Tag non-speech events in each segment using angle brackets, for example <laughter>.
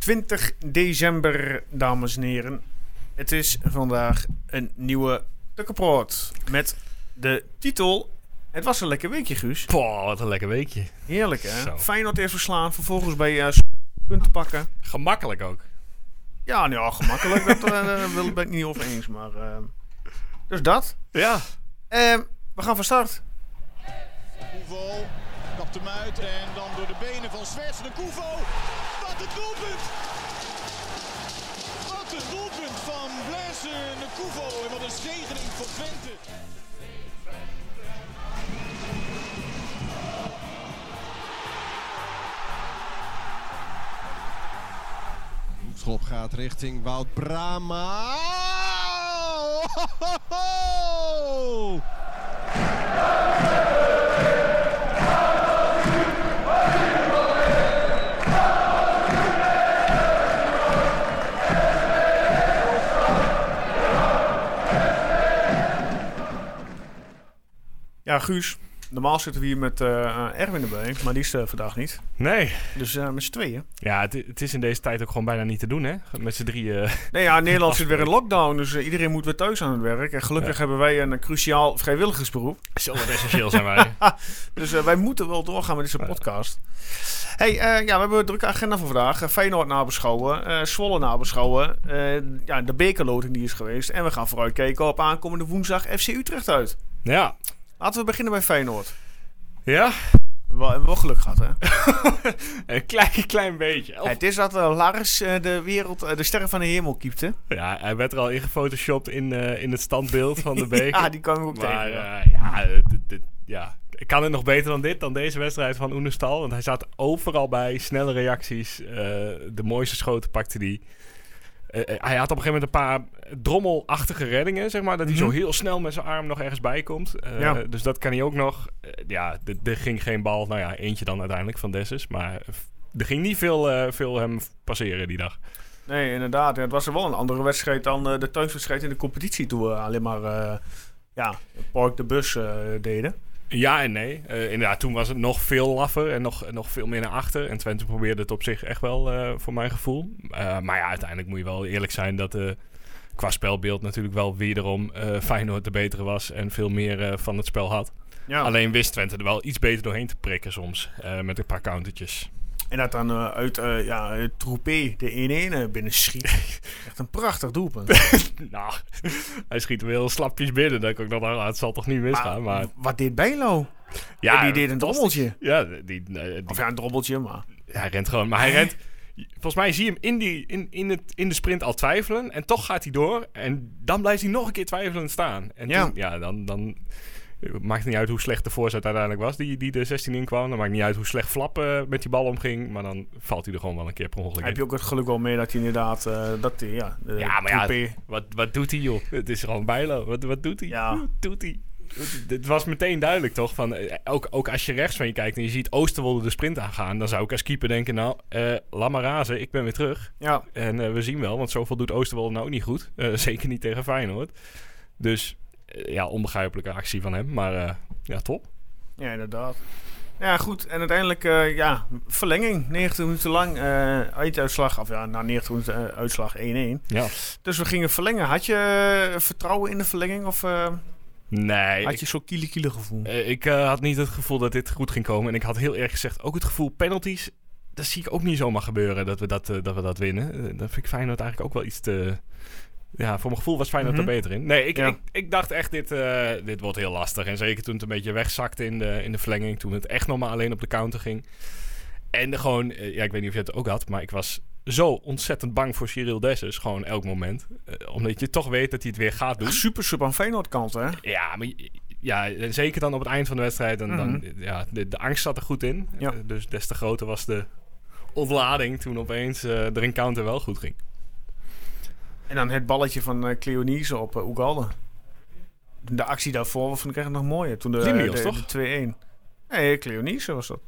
20 december, dames en heren. Het is vandaag een nieuwe Tukkenproot met de titel... Het was een lekker weekje, Guus. Poh, wat een lekker weekje. Heerlijk, hè? Zo. Feyenoord heeft verslaan, vervolgens bij eh punten pakken. Gemakkelijk ook. Ja, nou ja, gemakkelijk. dat eh, daar wil- ben ik niet over eens, maar... eh, dus dat. Ja. Eh, we gaan van start. Koevo kapt hem uit en dan door de benen van Zwerts de Koevo. Wat een doelpunt! Wat een doelpunt van Blaise de Koevo en wat een zegening voor Twente. Schop gaat richting Wout Brama. Oh, ho, ho, ho! Ja, Guus. Normaal zitten we hier met eh, Erwin erbij, maar die is er vandaag niet. Nee. Dus eh, met z'n tweeën. Ja, het, het is in deze tijd ook gewoon bijna niet te doen, hè? Met z'n drieën. <laughs> Nee, ja, Nederland zit weer in <laughs> lockdown, dus eh, iedereen moet weer thuis aan het werk. En gelukkig Ja. hebben wij een, cruciaal vrijwilligersberoep. Zo wat essentieel zijn wij. <laughs> Dus eh, wij moeten wel doorgaan met deze podcast. hey, eh, ja, we hebben een drukke agenda voor vandaag. Eh, Feyenoord nabeschouwen, eh Zwolle nabeschouwen. eh, ja, de bekerloting die is geweest. En we gaan vooruitkijken op aankomende woensdag FC Utrecht uit. Ja. Laten we beginnen bij Feyenoord. Ja? We hebben wel- geluk gehad, hè? <laughs> Een klein, klein beetje. Of- Het is dat eh, Lars eh, de wereld, eh, de sterren van de hemel kiepte. Ja, hij werd er al in gefotoshopt in, in het standbeeld van de <laughs> beker. Ja, die kan ik ook maar tegen. ja. ja, dit- dit- ja, kan het nog beter dan dit, dan deze wedstrijd van Oenestal. Want hij zat overal bij, snelle reacties. de mooiste schoten pakte hij. Eh, eh, hij had op een gegeven moment een paar drommelachtige reddingen, zeg maar. Dat hij Mhm. zo heel snel met zijn arm nog ergens bij komt. Eh, Ja. Dus dat kan hij ook nog. Ja, er ging geen bal. Nou ja, eentje dan uiteindelijk van Dessus. Maar er ging niet veel, veel hem passeren die dag. Nee, inderdaad. Ja, het was er wel een andere wedstrijd dan de thuiswedstrijd in de competitie. Toen we alleen maar ja, Park de Bus deden. Ja en nee. Eh, inderdaad, toen was het nog veel laffer en nog, nog veel meer naar achter. En Twente probeerde het op zich echt wel, eh, voor mijn gevoel. Eh, maar ja, uiteindelijk moet je wel eerlijk zijn dat qua spelbeeld natuurlijk wel wederom Feyenoord de betere was. En veel meer van het spel had. Ja. Alleen wist Twente er wel iets beter doorheen te prikken soms. met een paar countertjes. En dat dan eh, uit eh ja, Troepé de 1-1 eh, binnen schiet. <laughs> Echt een prachtig doelpunt. <laughs> nou, hij schiet wel heel slapjes binnen. Dat ik ook nog het zal toch niet misgaan. Maar, Wat deed Bijlo? ja, Ja, die deed een drobbeltje. Ja, die, die, Of ja, een drobbeltje, maar... Hij rent gewoon, maar hij rent. Volgens mij zie je hem in, die, in, in, het, in de sprint al twijfelen. En toch gaat hij door. En dan blijft hij nog een keer twijfelend staan. En Ja. toen- ja, dan, dan maakt niet uit hoe slecht de voorzet uiteindelijk was. Die, die de 16 in kwam. Dan maakt niet uit hoe slecht Flap eh, met die bal omging. Maar dan valt hij er gewoon wel een keer per ongeluk Heb je ook het geluk wel mee dat hij inderdaad... eh, dat hij, ja, de Ja, maar ja, Wat, wat doet hij, joh? Het is gewoon bijlo. Wat, wat doet hij? Ja. Wat doet hij? Het- was meteen duidelijk, toch? Van, eh, ook, ook als je rechts van je kijkt en je ziet Oosterwolde de sprint aangaan... dan zou ik als keeper denken, nou, eh laat maar razen, ik ben weer terug. Ja, En eh, we zien wel, want zoveel doet Oosterwolde nou ook niet goed. Eh, <laughs> zeker niet tegen Feyenoord. Dus eh, ja, onbegrijpelijke actie van hem. Maar eh, ja, top. ja, inderdaad. Ja, goed. En uiteindelijk, eh, ja, verlenging. 90 minuten lang. eh einduitslag, of ja, na 90 minuten eh, uitslag 1-1. Ja. Dus we gingen verlengen. Had je eh, vertrouwen in de verlenging of eh, Nee, had je zo'n kiele-kiele gevoel? Eh, ik eh, had niet het gevoel dat dit goed ging komen. En ik had heel erg gezegd ook het gevoel penalties. Dat zie ik ook niet zomaar gebeuren dat we dat, eh, dat, we dat winnen. Eh, dat vind ik Feyenoord eigenlijk ook wel iets te... Ja, voor mijn gevoel was Feyenoord Mhm. er beter in. Nee, ik, Ja. ik, ik dacht echt, dit, eh, dit wordt heel lastig. En zeker toen het een beetje wegzakte in de, in de verlenging. Toen het echt nog maar alleen op de counter ging. En gewoon, eh, ja, ik weet niet of je het ook had. Maar ik was zo ontzettend bang voor Cyril Dessus. Gewoon elk moment. Eh, omdat je toch weet dat hij het weer gaat doen. Super sub aan Feyenoord kant, hè? Ja, maar ja, en zeker dan op het eind van de wedstrijd. Dan, dan, Mhm. ja, de, de angst zat er goed in. Ja. Dus des te groter was de ontlading toen opeens de encounter wel goed ging. En dan het balletje van eh Cleonise op uh, Ugalde. De actie daarvoor vond ik echt nog mooier. Toen de, Limnios, de, toch? de 2-1. Nee, Cleonise was dat.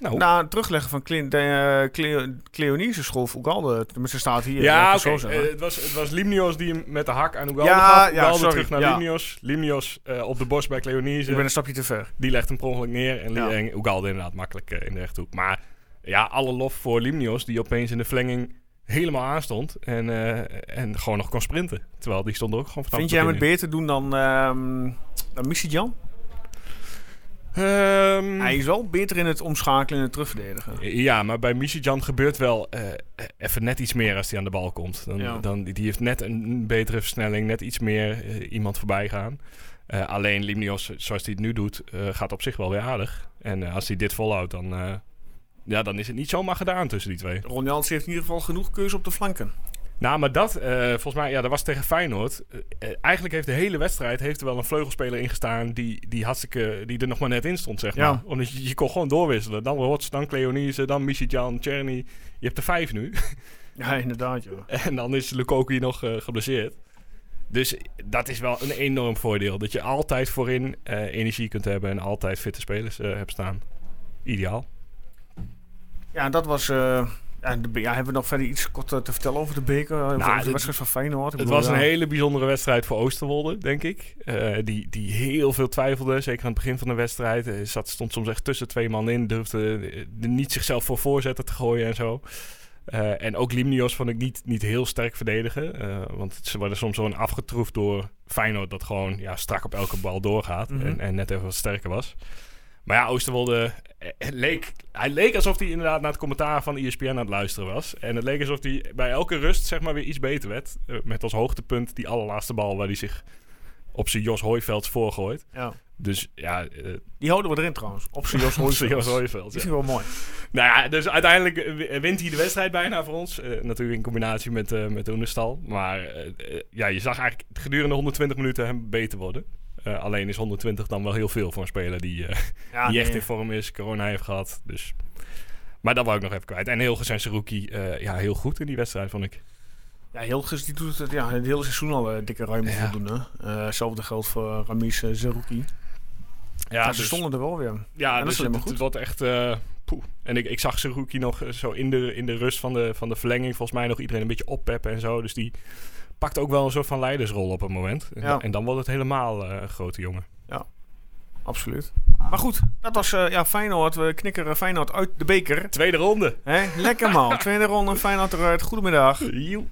Nou, Na het terugleggen van de, eh, Cleo Cleonise schoof Ugalde. Tenminste staat hier. ja, oké. het zo zeggen. eh, het, was, het was Limnios die hem met de hak aan Ugalde Ja, ja, Ugalde sorry, terug naar ja. Limnios. Limnios eh, op de borst bij Cleonise. ik ben een stapje te ver. Die legt hem per ongeluk neer. En, Ja. en Ugalde inderdaad makkelijk eh, in de rechthoek. Maar ja, alle lof voor Limnios, die opeens in de verlenging helemaal aanstond. En, eh, en gewoon nog kon sprinten. Terwijl die stond er ook gewoon vanaf Vind jij hem het beter doen dan, ehm dan Missy Jan? Ehm, Hij is wel beter in het omschakelen en het terugverdedigen. Ja, maar bij Michijan gebeurt wel eh, even net iets meer als hij aan de bal komt. Dan, Ja. dan, die heeft net een betere versnelling, net iets meer eh, iemand voorbij gaan. Eh, alleen Limnios, zoals hij het nu doet, gaat op zich wel weer aardig. En als hij dit volhoudt, dan, ja, dan is het niet zomaar gedaan tussen die twee. Ron Jans heeft in ieder geval genoeg keuze op de flanken. Nou, maar dat, eh, volgens mij, ja, dat was tegen Feyenoord. Eh, eh, eigenlijk heeft de hele wedstrijd heeft er wel een vleugelspeler ingestaan die, die, hartstikke, die er nog maar net in stond, zeg Ja. maar. Omdat je, je kon gewoon doorwisselen. Dan Rots, dan Cleonise, dan Michijan, Czerny. Je hebt er vijf nu. <laughs> Ja, inderdaad, joh. <laughs> En dan is Lukaku hier nog eh, geblesseerd. Dus dat is wel een enorm voordeel. Dat je altijd voorin energie kunt hebben en altijd fitte spelers hebt staan. Ideaal. Ja, dat was... eh, ja, de, be- ja, hebben we nog verder iets kort eh, te vertellen over de beker? Uh, over de wedstrijd van Feyenoord? Ik Het bedoel, was een hele bijzondere wedstrijd voor Oosterwolde, denk ik. Eh, die, die heel veel twijfelde, zeker aan het begin van de wedstrijd. Eh, zat, stond soms echt tussen twee man in, durfde niet zichzelf voor voorzetten te gooien en zo. En ook Limnios vond ik niet, niet heel sterk verdedigen. want ze worden soms gewoon afgetroefd door Feyenoord... dat gewoon ja, strak op elke bal doorgaat Mhm. en, en net even wat sterker was. Maar ja, Oosterwolde eh, het leek, hij leek alsof hij inderdaad naar het commentaar van ESPN aan het luisteren was. En het leek alsof hij bij elke rust zeg maar weer iets beter werd. Eh, met als hoogtepunt die allerlaatste bal waar hij zich op zijn Jos Hooivelds voorgooit. ja. Dus ja, eh Die houden we erin trouwens. Op zijn Jos <laughs> ja. vind ik wel mooi. Nou ja, dus uiteindelijk wint hij de wedstrijd bijna voor ons. Natuurlijk in combinatie met, eh met Oenestal. Maar ja, je zag eigenlijk gedurende 120 minuten hem beter worden. Eh, alleen is 120 dan wel heel veel voor een speler die, eh, Ja, die echt in vorm is, corona heeft gehad. Dus. Maar dat wou ik nog even kwijt. En Hilgers en Seruki, eh ja, heel goed in die wedstrijd, vond ik. Ja, Hilgers die doet het ja, het hele seizoen al eh, dikke ruim Ja. voldoende. Hetzelfde geldt voor Ramis uh, Zerouki. Ja, Ja, ze stonden er wel weer. Ja, dat is dus het, goed. het wordt echt... eh, poeh. En ik, ik zag Seruki nog zo in de, in de rust van de, van de verlenging... volgens mij nog iedereen een beetje oppeppen en zo. Dus die pakt ook wel een soort van leidersrol op het moment. En, Ja. dan- en dan wordt het helemaal eh, een grote jongen. Absoluut. Maar goed, dat was eh, ja, Feyenoord. We knikkeren Feyenoord uit de beker. Tweede ronde. Hè? Lekker man. <laughs> Tweede ronde, Feyenoord eruit. Goedemiddag. Joe.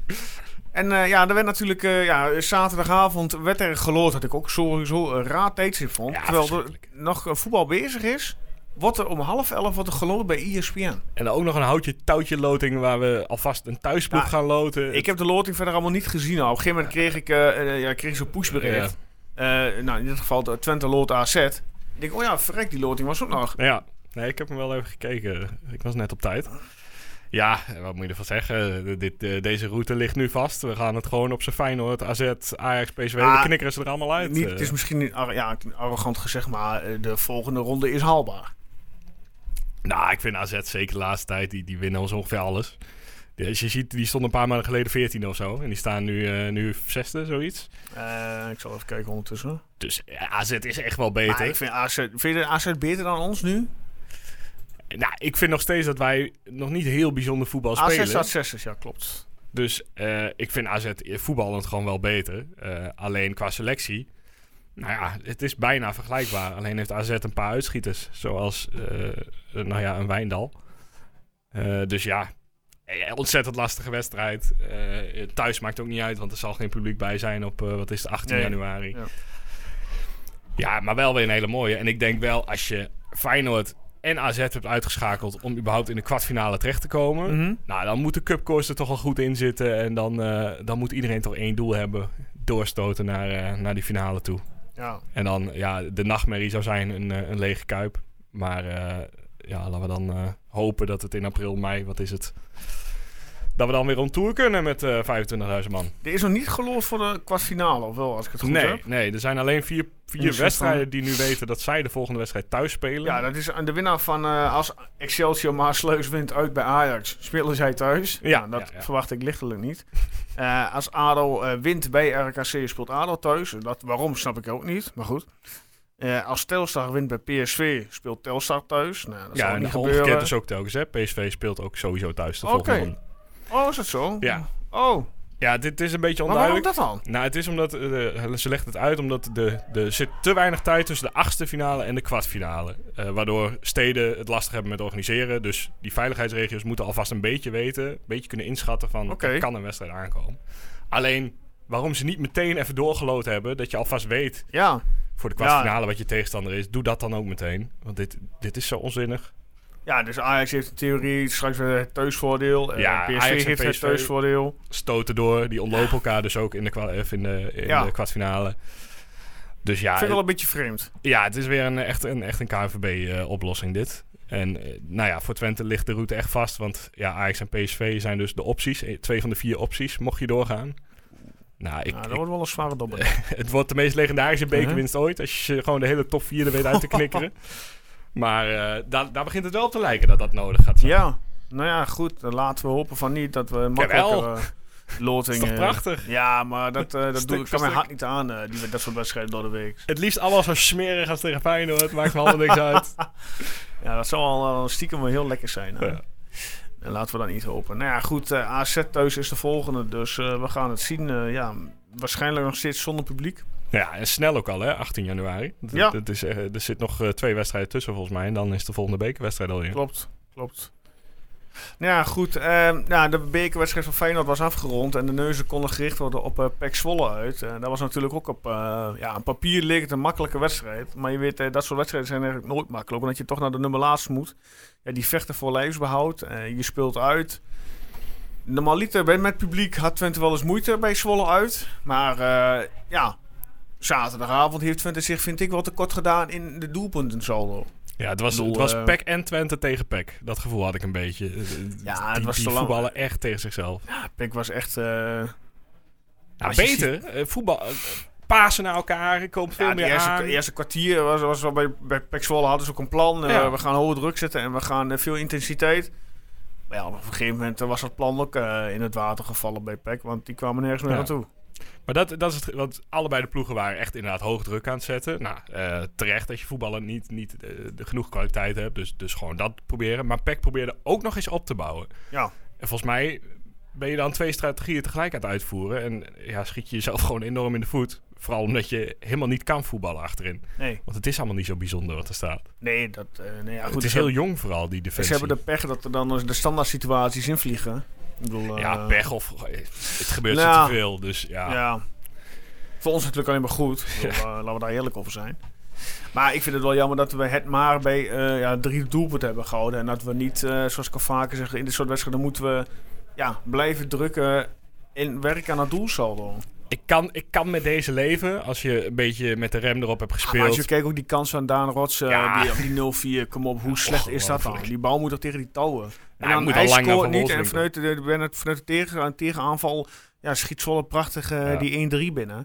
En eh, ja, er werd natuurlijk ja, zaterdagavond werd er geloord dat ik ook sowieso een raar tijdstip vond. Ja, terwijl er nog voetbal bezig is, wordt er om half elf wordt er geloot bij ESPN. En ook nog een houtje touwtje loting... waar we alvast een thuisploeg Ja, gaan loten. Ik heb de loting verder allemaal niet gezien. Nou, op een gegeven moment kreeg ik, eh, ja, kreeg ik zo'n pushbericht. Eh, nou, in dit geval de Twente loot AZ. Ik denk, oh ja, verrek, die loting was ook nog. Ja, nee, ik heb hem wel even gekeken. Ik was net op tijd. Ja, wat moet je ervan zeggen? De- deze route ligt nu vast. We gaan het gewoon op zijn Feyenoord, AZ, Ajax, PSV. Ah, we knikkeren ze er allemaal uit. Niet, het is misschien ja, arrogant gezegd, maar de volgende ronde is haalbaar. Nou, ik vind AZ zeker de laatste tijd, die, die winnen ons ongeveer alles. Die- Als je ziet, die stonden een paar maanden geleden 14 of zo. En die staan nu, eh nu zesde, zoiets. Eh, ik zal even kijken ondertussen. Dus ja, AZ is echt wel beter. Maar ik vind AZ, vind je AZ beter dan ons nu? Nou, ik vind nog steeds dat wij nog niet heel bijzonder voetbal AZ spelen. staat zesde, ja klopt. Dus eh, ik vind AZ voetballend gewoon wel beter. Eh, alleen qua selectie, nou ja, het is bijna vergelijkbaar. Alleen heeft AZ een paar uitschieters, zoals eh, nou ja, een Wijndal. Eh, dus ja, eh, ontzettend lastige wedstrijd. Thuis maakt ook niet uit, want er zal geen publiek bij zijn op, wat is het, 18 Nee. januari. Ja. Ja, maar wel weer een hele mooie. En ik denk wel, als je Feyenoord en AZ hebt uitgeschakeld om überhaupt in de kwartfinale terecht te komen... Mhm. Nou, dan moet de cupcourse er toch al goed in zitten. En dan, dan moet iedereen toch één doel hebben. Doorstoten naar, naar die finale toe. Ja. En dan, ja, de nachtmerrie zou zijn een, eh, een lege kuip. Maar eh, ja, laten we dan eh, hopen dat het in april, mei, wat is het? Dat we dan weer on tour kunnen met eh 25.000 man. Er is nog niet geloofd voor de kwartfinale, of wel, als ik het goed Nee, heb? nee, er zijn alleen vier, vier wedstrijden die nu weten dat zij de volgende wedstrijd thuis spelen. Ja, dat is aan de winnaar van eh, als Excelsior Maasleus wint uit bij Ajax, spelen zij thuis. Ja, Nou, dat ja, ja. verwacht ik lichtelijk niet. <laughs> Eh, als ADO wint bij RKC, speelt ADO thuis. Dat, waarom, snap ik ook niet, maar goed. Als Telstar wint bij PSV, speelt Telstar thuis. Nou, dat ja zal en niet gebeuren. is ook telkens. Hè? PSV speelt ook sowieso thuis de Oké. volgende. Oh, is dat zo? Ja. Oh, Ja, dit is een beetje Maar waarom onduidelijk. dat dan? Nou, het is omdat, eh, ze legt het uit omdat de, er zit te weinig tijd tussen de achtste finale en de kwartfinale. Eh, waardoor steden het lastig hebben met organiseren. Dus die veiligheidsregio's moeten alvast een beetje weten, een beetje kunnen inschatten van er kan een wedstrijd aankomen. Alleen, waarom ze niet meteen even doorgelood hebben, dat je alvast weet Ja, voor de kwartfinale wat je tegenstander is, doe dat dan ook meteen. Want dit, dit is zo onzinnig. Ja dus Ajax heeft in theorie straks weer het thuisvoordeel. Eh, Ja, PSV Ajax heeft het PSV. thuisvoordeel. Stoten door, die ontlopen elkaar dus ook in de, kwa- of in de, in Ja. de kwartfinale. Dus ja, Ik vind het wel een beetje vreemd. Ja, het is weer een, echt een, echt een KNVB-oplossing dit. En eh, nou ja, voor Twente ligt de route echt vast. Want ja, Ajax en PSV zijn dus de opties. Eh, Twee van de vier opties, mocht je doorgaan. Nou, ik, Nou, dat ik- wordt wel een zware dobber. <laughs> het wordt de meest legendarische bekerwinst ooit. Als je gewoon de hele top vier er weet uit te <laughs> knikkeren. Maar eh, daar, daar begint het wel op te lijken dat dat nodig gaat zijn. ja, nou ja, goed. Laten we hopen van niet dat we makkelijker Jawel. uh, loting... Is toch eh, prachtig? Ja, maar dat, eh, dat doe, ik kan mijn hart niet aan, eh, die, dat soort wedstrijden door de week. Het liefst allemaal zo smerig als tegen Feyenoord. Maakt me allemaal niks <laughs> uit. Ja, dat zou al eh, stiekem wel heel lekker zijn. Ja. En laten we dat niet hopen. Nou ja, goed. eh, AZ thuis is de volgende. Dus eh, we gaan het zien. eh, ja, waarschijnlijk nog steeds zonder publiek. Ja, en snel ook al, hè? 18 januari. Dat, Ja. dat is, eh, er zit nog eh, twee wedstrijden tussen volgens mij. En dan is de volgende bekerwedstrijd alweer. Klopt, klopt. Ja, goed. eh, nou, de bekerwedstrijd van Feyenoord was afgerond. En de neuzen konden gericht worden op eh PEC Zwolle uit. Eh, dat was natuurlijk ook op ja, een papier leek het een makkelijke wedstrijd. Maar je weet, dat soort wedstrijden zijn eigenlijk nooit makkelijk. Omdat je toch naar de nummer laatst moet. Ja, die vechten voor lijfsbehoud. Eh, je speelt uit. Normaliter met, met publiek had Twente wel eens moeite bij Zwolle uit. Maar ja, zaterdagavond heeft Twente zich, vind ik, wel tekort gedaan in de doelpunten saldo. Ja, het was, bedoel, het was eh, en Twente tegen PEC. Dat gevoel had ik een beetje. Eh, Ja, het was die te lang. voetballen echt tegen zichzelf. Ja, Pek was echt... eh, Nou, beter. eh, voetbal. eh, Pasen naar elkaar. Ik kom veel ja, meer eerste, aan. de eerste kwartier was, was wel bij, bij Pek Zwolle hadden ze ook een plan. eh, we gaan hoge druk zetten en we gaan eh, veel intensiteit. Maar ja, op een gegeven moment eh, was dat plan ook eh, in het water gevallen bij Pek. Want die kwamen nergens meer naartoe. Maar dat, dat is het. Want allebei de ploegen waren echt inderdaad hoog druk aan het zetten. Nou, eh, terecht dat je voetballen niet, niet eh, de genoeg kwaliteit hebt. Dus, dus gewoon dat proberen. Maar PEC probeerde ook nog eens op te bouwen. Ja, En volgens mij ben je dan twee strategieën tegelijk aan het uitvoeren. En ja, schiet je jezelf <laughs> gewoon enorm in de voet. Vooral omdat je helemaal niet kan voetballen achterin. nee. Want het is allemaal niet zo bijzonder wat er staat. Nee, dat... eh, nee, ja, goed, het is heel jong vooral, die defensie. Ze hebben de pech dat er dan de standaard situaties invliegen. Bedoel, Ja, eh, pech of... Het gebeurt nou, zo te veel, dus ja. Ja. Voor ons natuurlijk alleen maar goed. Bedoel, eh, laten we daar eerlijk over zijn. Maar ik vind het wel jammer dat we het maar bij eh, ja, drie doelpunten hebben gehouden. En dat we niet, eh, zoals ik al vaker zeg, in dit soort wedstrijden moeten we ja, blijven drukken en werken aan het doelsaldo. Ik, kan, ik kan met deze leven, als je een beetje met de rem erop hebt Ja, gespeeld. maar als je kijkt ook die kans van Daan Rots, eh, Ja. die, op die 0-4, kom op, hoe slecht is dat dan? Die bal moet toch tegen die touwen? En hij dan moet hij al lang naar scoort niet en vanuit de, vanuit vanuit de tegen, tegenaanval ja, schiet Zwolle prachtig eh, Ja. die 1-3 binnen.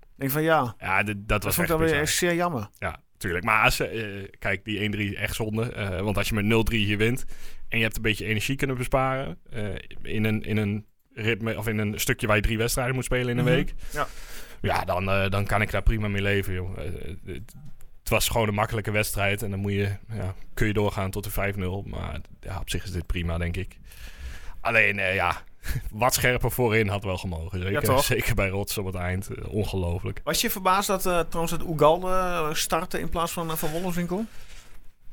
Ik denk van ja, Ja, dat dat was vond echt weer zeer jammer. Ja, tuurlijk. Maar als, eh, kijk, die 1-3 echt zonde. Want als je met 0-3 hier wint en je hebt een beetje energie kunnen besparen in, een, in een ritme of in een stukje waar je drie wedstrijden moet spelen in een Mhm. week. Ja. Ja, dan, eh, dan kan ik daar prima mee leven, joh. Eh, het, het was gewoon een makkelijke wedstrijd en dan moet je, ja, kun je doorgaan tot de 5-0. Maar ja, op zich is dit prima, denk ik. Alleen, eh, ja, <laughs> wat scherper voorin had wel gemogen. Zeker, Ja, zeker bij Rots op het eind. Eh, ongelooflijk. Was je verbaasd dat uh, trouwens dat Ugalde startte in plaats van uh, Van Wolfswinkel?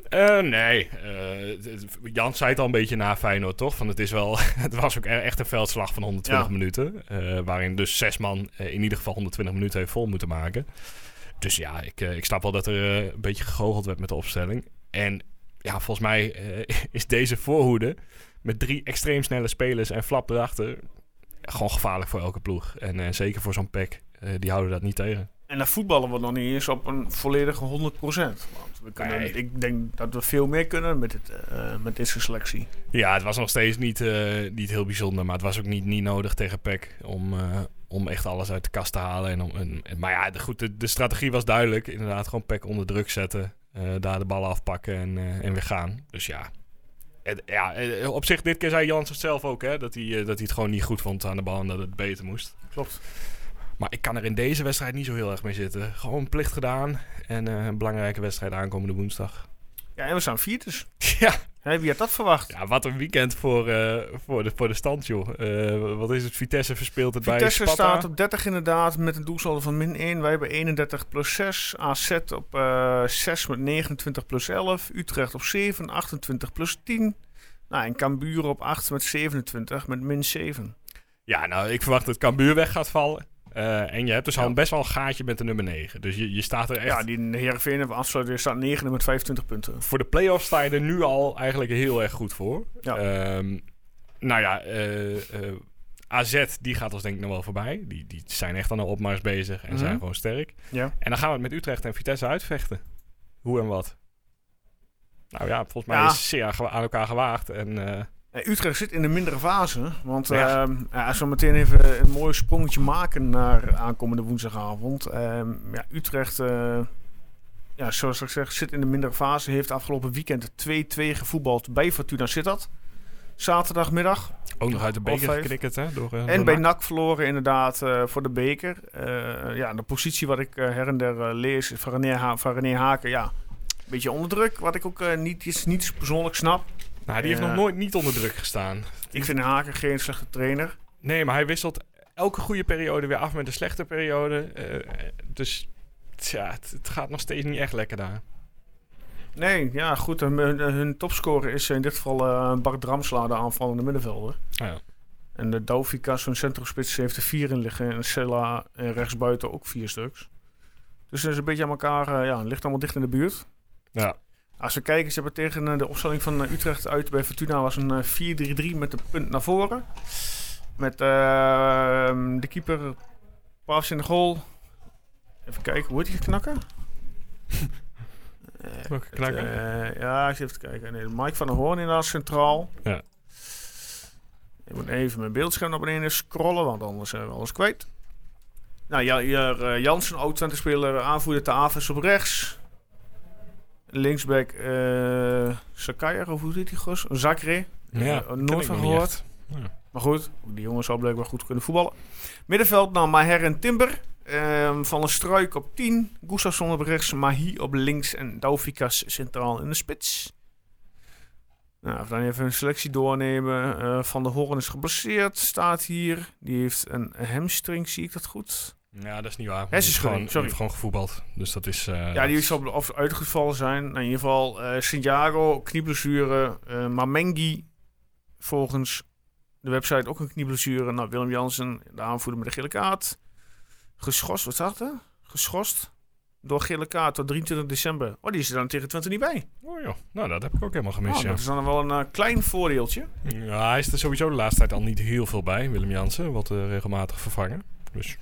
Uh, nee, uh, Jan zei het al een beetje na Feyenoord, toch? Van het, is wel, <laughs> het was ook echt een veldslag van 120 ja. minuten. Uh, waarin dus zes man in ieder geval 120 minuten heeft vol moeten maken. Dus ja, ik, ik snap wel dat er een beetje gegoocheld werd met de opstelling. En ja, volgens mij <laughs> is deze voorhoede met drie extreem snelle spelers en Flap erachter gewoon gevaarlijk voor elke ploeg. En zeker voor zo'n pack, die houden dat niet tegen. En dan voetballen we nog niet eens op een volledige 100%. Want we kunnen, nee. ik denk dat we veel meer kunnen met, het, uh, met deze selectie. Ja, het was nog steeds niet, uh, niet heel bijzonder. Maar het was ook niet, niet nodig tegen PEC om, uh, om echt alles uit de kast te halen. En om, en, en, maar ja, de, goed, de, de, strategie was duidelijk. Inderdaad, gewoon PEC onder druk zetten. eh, daar de ballen afpakken en, en weer gaan. Dus ja, het, ja, op zich, dit keer zei Jans het zelf ook, hè, dat, hij, dat hij het gewoon niet goed vond aan de bal en dat het beter moest. Klopt. Maar ik kan er in deze wedstrijd niet zo heel erg mee zitten. Gewoon plicht gedaan en uh, een belangrijke wedstrijd aankomende woensdag. Ja, en we staan vierders. <laughs> Ja, Hè, wie had dat verwacht? ja wat een weekend voor, eh, voor, de, voor de stand, joh. Eh, wat is het? Vitesse verspeelt het Vitesse bij Sparta. staat op 30 inderdaad, met een doelsaldo van min 1. Wij hebben 31 plus 6. AZ op eh 6 met 29 plus 11. Utrecht op 7, 28 plus 10. Nou, en Cambuur op 8 met 27 met min 7. Ja, nou, ik verwacht dat Cambuur weg gaat vallen. Eh, en je hebt dus Ja. al best wel een gaatje met de nummer 9. Dus je, je staat er echt... Ja, die Heerenveen hebben afsluiten staat 9 met 25 punten. Voor de play-offs sta je er nu al eigenlijk heel erg goed voor. Ja. Ehm, nou ja, eh, eh, AZ die gaat ons denk ik nog wel voorbij. Die, die zijn echt aan de opmars bezig en Mhm. zijn gewoon sterk. Ja. En dan gaan we het met Utrecht en Vitesse uitvechten. Hoe en wat. Nou ja, volgens mij Ja. is zeer aan elkaar gewaagd. En Utrecht zit in de mindere fase. Want Ja. ehm, ja, als we meteen even een mooi sprongetje maken naar aankomende woensdagavond. Ehm, ja, Utrecht, eh, ja, zoals ik zeg, zit in de mindere fase. Heeft afgelopen weekend 2-2 gevoetbald bij Fortuna Sittard. Zaterdagmiddag. ook nog uit de beker geknikkerd, hè? Door, eh, En door bij NAC. Verloren inderdaad eh, voor de beker. Eh, ja, de positie wat ik eh, her en der eh, lees van René, ha van René Haken. Ja, een beetje onder druk. Wat ik ook eh, niet, is, niet persoonlijk snap. Nou, die heeft nog nooit niet onder druk gestaan. Ik vind Haken geen slechte trainer. Nee, maar hij wisselt elke goede periode weer af met een slechte periode. Eh, dus tja, het, het gaat nog steeds niet echt lekker daar. Nee, ja goed. Hun, hun, topscorer is in dit geval eh Bart Dramsla, de aanvallende middenvelder. Nou ja. En de Daufikas, hun centrumspits, heeft er vier in liggen. En Sella en rechtsbuiten ook vier stuks. Dus het is een beetje aan elkaar, eh, ja, het ligt allemaal dicht in de buurt. ja. Als we kijken, ze hebben tegen eh, de opstelling van eh, Utrecht uit bij Fortuna was een eh, 4-3-3 met een punt naar voren. Met eh, de keeper Paas in de goal. Even kijken, hoe heet die knakker? <laughs> Eh, Welke het, knakker? eh, ja, ik even kijken. Nee, Mike van der Hoorn inderdaad centraal. Ja. Ik moet even mijn beeldscherm naar beneden scrollen, want anders zijn we alles kwijt. Nou, ja, hier, eh, Jansen, oud-Twente-speler, aanvoerder te Aves op rechts. Linksback Sakaya, of hoe zit die gos? Zakre. Ja, Eh, nooit van gehoord. Ja. Maar goed, die jongens zal blijkbaar goed kunnen voetballen. Middenveld, nou, Maher en Timber. Ehm, van een struik op 10. Gustafsson op rechts, Mahi op links en Daufikas centraal in de spits. Nou, dan even een selectie doornemen. Eh, van der Hoorn is geblesseerd, staat hier. Die heeft een hamstring, zie ik dat goed? Ja, dat is niet waar. Hij Hersenschudding, gewoon, sorry. heeft gewoon gevoetbald. Dus dat is... eh, Ja, die zal of uitgevallen zijn. Nou, in ieder geval eh Santiago, knieblessure. eh Mamengi, volgens de website ook een knieblessure. Nou, Willem Jansen, de aanvoerder met de gele kaart. Geschorst, wat staat er? Geschorst door gele kaart tot 23 december. Oh, die is er dan tegen Twente niet bij. Oh joh, nou dat heb ik ook helemaal gemist, Oh, ja. dat is dan wel een klein voordeeltje. Ja, hij is er sowieso de laatste tijd al niet heel veel bij, Willem Jansen. Eh, regelmatig vervangen. Dus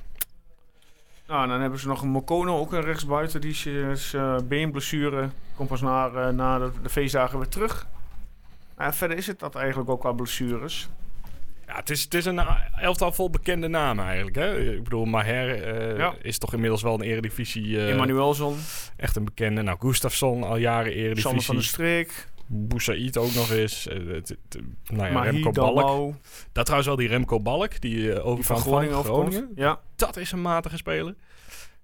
Nou, dan hebben ze nog een Mokono, ook een rechtsbuiten. Die is, eh, beenblessure. Komt pas na, eh, na de, de feestdagen weer terug. Verder is het dat eigenlijk ook qua blessures. ja, het is, het is een elftal vol bekende namen eigenlijk. Hè? Ik bedoel, Maher eh, Ja. is toch inmiddels wel een eredivisie eh, Emmanuelson, echt een bekende. Nou, Gustafsson al jaren Sander van der eredivisie. Streek, Boussaïd ook nog eens. Eh, nou ja, Remco Balk. Dat trouwens wel die Remco Balk, die uh, die van Groningen. Ja. Dat is een matige speler.